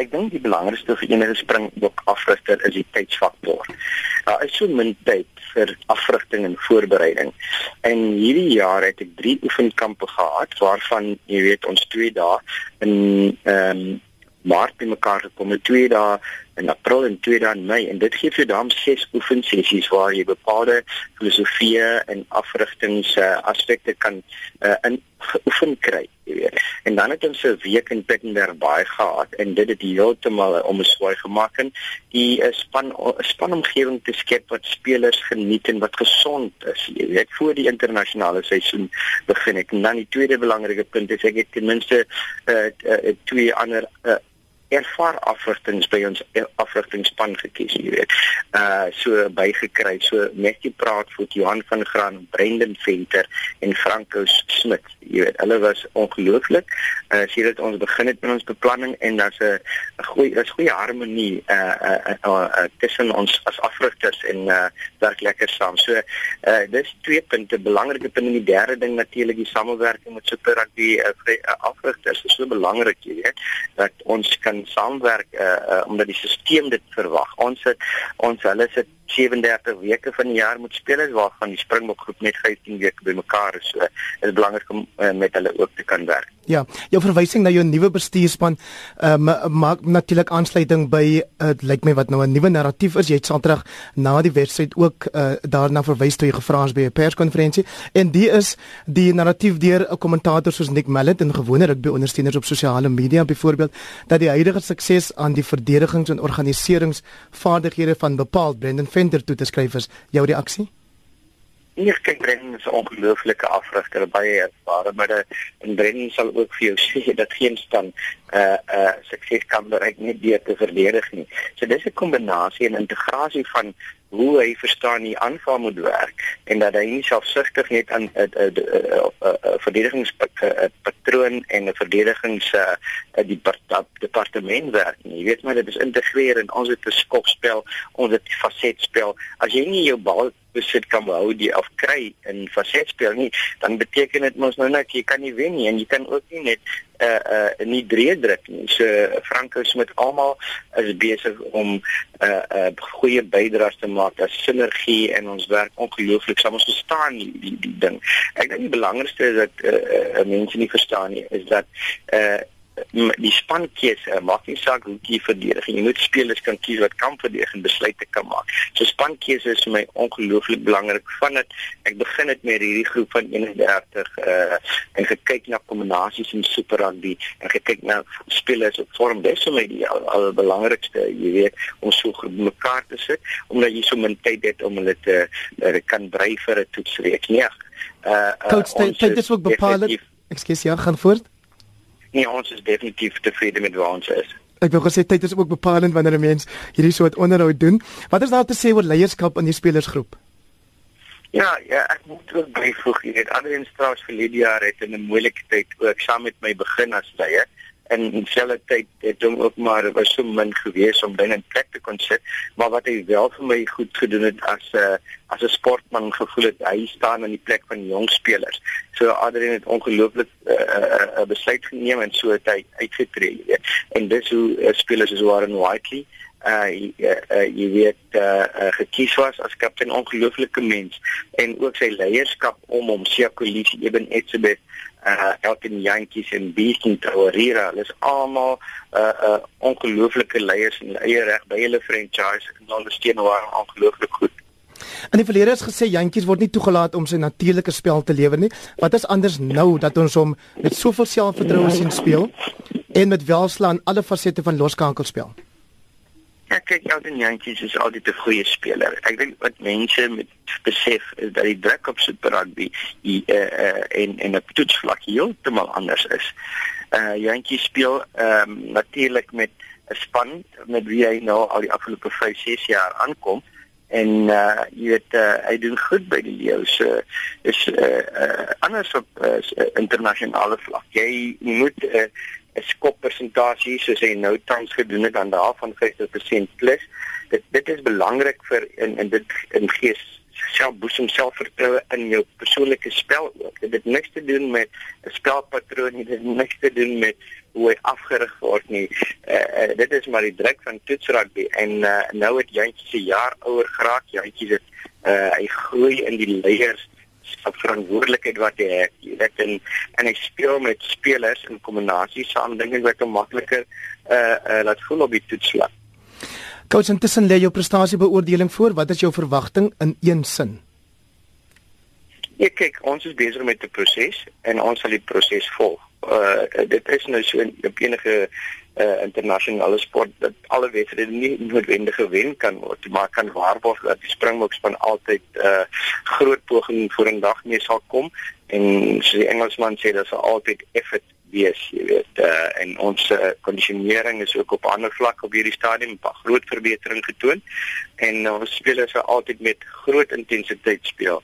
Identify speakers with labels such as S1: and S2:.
S1: Ek dink die belangrikste vir enige springbok afrigter is die tydsfaktor. Daar is so min tyd vir afrigting en voorbereiding. En hierdie jaar het ek 3 oefenkampe gehad waarvan jy weet ons 2 dae in ehm um, Maart by mekaar gekom het 2 dae in April en 2 dae in Mei. En dit gee vir dames ses oefensessies waar jy bepaalde filosofieë en afrigtings uh, aspekte kan uh, in geoefen kry jy weet. En dan het ons 'n week in Pikkenberg baie gehad en dit het heeltemal om 'n swaai gemaak en die uh, span spanomgewing te skep wat spelers geniet en wat gesond is jy weet. Voor die internasionale seisoen begin ek. En dan die tweede belangrike punt is ek het ten minste uh, uh, twee ander uh, ervaar afrigtings by ons afrigtingspan gekies, jy weet. Uh so bygekry. So Matthew Praatvoet, Johan van Graan, Brendan Venter en Franco Smit. Jy weet, hulle was ongelooflik. Uh sien dit ons begin het met ons beplanning en daar's 'n goeie daar's goeie harmonie uh uh, uh, uh, uh tussen ons as afrigters en uh werk lekker saam. So uh dis twee punte, belangrike punte en die derde ding natuurlik die samewerking met Super Rugby uh, uh, afrigters. Is so belangrik, jy weet, dat ons kan saamwerk uh, uh, omdat die stelsel dit verwag. Ons het ons hulle sit 37 weke van die jaar moet spelers waarvan die Springbok groep net 15 weke bymekaar is. So is belangrik om uh, met hulle ook te kan werk.
S2: Ja, jou verwysing na jou nuwe bestuurspan um, maak natuurlik aansluiting by dit uh, lyk my wat nou 'n nuwe narratief is. Jy het saterdag na die wedstryd ook uh, daarna verwys toe jy gevra is by 'n perskonferensie en die is die narratief deur 'n kommentator soos Nick Mallet en gewone rugby ondersteuners op sosiale media byvoorbeeld dat die huidige sukses aan die verdedigings- en organiseringsvaardighede van bepaald Brendan venter toe te skryf is jou reaksie?
S1: Nee, kyk Brendan is 'n ongelooflike afrigter baie ervare, maar en Brendan sal ook vir jou sê dat geen span uh uh sukses kan bereik net deur te verdedig nie. So dis 'n kombinasie en integrasie van hoe hy verstaan die aanval moet werk en dat hy nie selfsugtig net aan 'n verdedigingspatroon en 'n verdedigings uh, die departement werk nie. Jy weet maar dit is integreer en ons het 'n skopspel, ons het fasetspel. As jy nie jou bal besit kan hou die of kry in fasetspel nie, dan beteken dit mos nou net jy kan nie wen nie en jy kan ook nie net uh uh nie drie druk nie. So Franco Smit almal is besig om uh uh goeie bydraes te maak as sinergie en ons werk ongelooflik saam ons verstaan die, die die ding. Ek dink die belangrikste is dat uh, uh mense nie verstaan nie is dat uh die spankeuse maak nie saak hoe jy verdedig jy moet spelers kan kies wat kan verdedig en besluite kan maak. So spankeuse is vir my ongelooflik belangrik. Vandat ek begin het met hierdie groep van 31 uh en gekyk na kombinasies in super rugby en gekyk na spelers op vorm. Dis vir my die al, al jy weet om so groep mekaar te sit omdat jy so min tyd het om hulle te uh, kan brei vir 'n toetsreeks nee uh,
S2: uh coach dit is ook bepaal ekskuus ja gaan voort
S1: Nee, ons is definitief tevrede met waar ons is.
S2: Ek wil gesê tyd is ook bepalend wanneer 'n mens hierdie soort onderhoud doen. Wat is daar te sê oor leierskap in die spelersgroep?
S1: Ja, ja, ek moet ook byvoeg, jy weet, Adrian Strauss vir Lydia het in 'n moeilike tyd ook saam met my begin as leier in dieselfde tyd het hom ook maar was so min gewees om binne in plek te kon sit, maar wat hy wel vir my goed gedoen het as 'n uh, as 'n sportman gevoel het hy staan in die plek van jong spelers. So Adrian het ongelooflik 'n uh, uh, besluit geneem en so het hy uitgetree, weet. En dis hoe uh, spelers is Warren Whiteley uh, uh, uh jy weet uh, uh gekies was as kaptein ongelooflike mens en ook sy leierskap om hom Siakolisi Eben Etzebeth uh Elton Jantjies en Beaton Traorera. Hulle is almal uh uh ongelooflike leiers in hulle eie reg by hulle franchise en ondersteun waar ongelooflik goed.
S2: In die verlede is gesê Jantjies word nie toegelaat om sy natuurlike spel te lewer nie. Wat is anders nou dat ons hom met soveel selfvertroue sien speel en met welslaan alle fasette van loskankel speel?
S1: Ja, kyk, Elton Jantjies is altyd 'n goeie speler. Ek dink wat mense met besef is dat die druk op Super Rugby uh, uh, en en op toetsvlak heeltemal anders is. Uh Jantjies speel ehm um, natuurlik met 'n span met wie hy nou al die afgelope 5, 6 jaar aankom en uh jy weet uh, hy doen goed by die leeu's uh, is uh, uh anders op uh, internasionale vlak. Jy moet uh, skoppersentasie soos hy nou tans gedoen het dan daarvan 50% plus. Dit dit is belangrik vir in in dit in gees self boosem selfvertroue in jou persoonlike spel ook. Dit het niks te doen met 'n spelpatroon nie, dit het niks te doen met hoe hy afgerig word nie. Uh, uh, dit is maar die druk van toetsrugby en uh, nou het Jantjie se jaar ouer geraak. Jantjie het uh, hy groei in die leiers se verantwoordelikheid wat hy het. Dit en en hy speel met spelers in kombinasie saam dinge wat hom makliker uh, uh laat voel op die toetslag.
S2: Coach, intussen lê jou prestasiebeoordeling voor. Wat is jou verwagting in een sin?
S1: Ja, kyk, ons is besig met 'n proses en ons sal die proses volg. Uh dit is nou so 'n enige uh internasionale sport dat alle wedstryde nie noodwendig gewen kan word, maar kan waarborg dat die Springbokspan altyd uh groot poging vorendag mee sal kom. En soos die Engelsman sê, dat sal altyd effort wees, jy weet, uh, en ons kondisionering uh, is ook op ander vlak op hierdie stadium 'n groot verbetering getoon. En uh, ons spelers sal altyd met groot intensiteit speel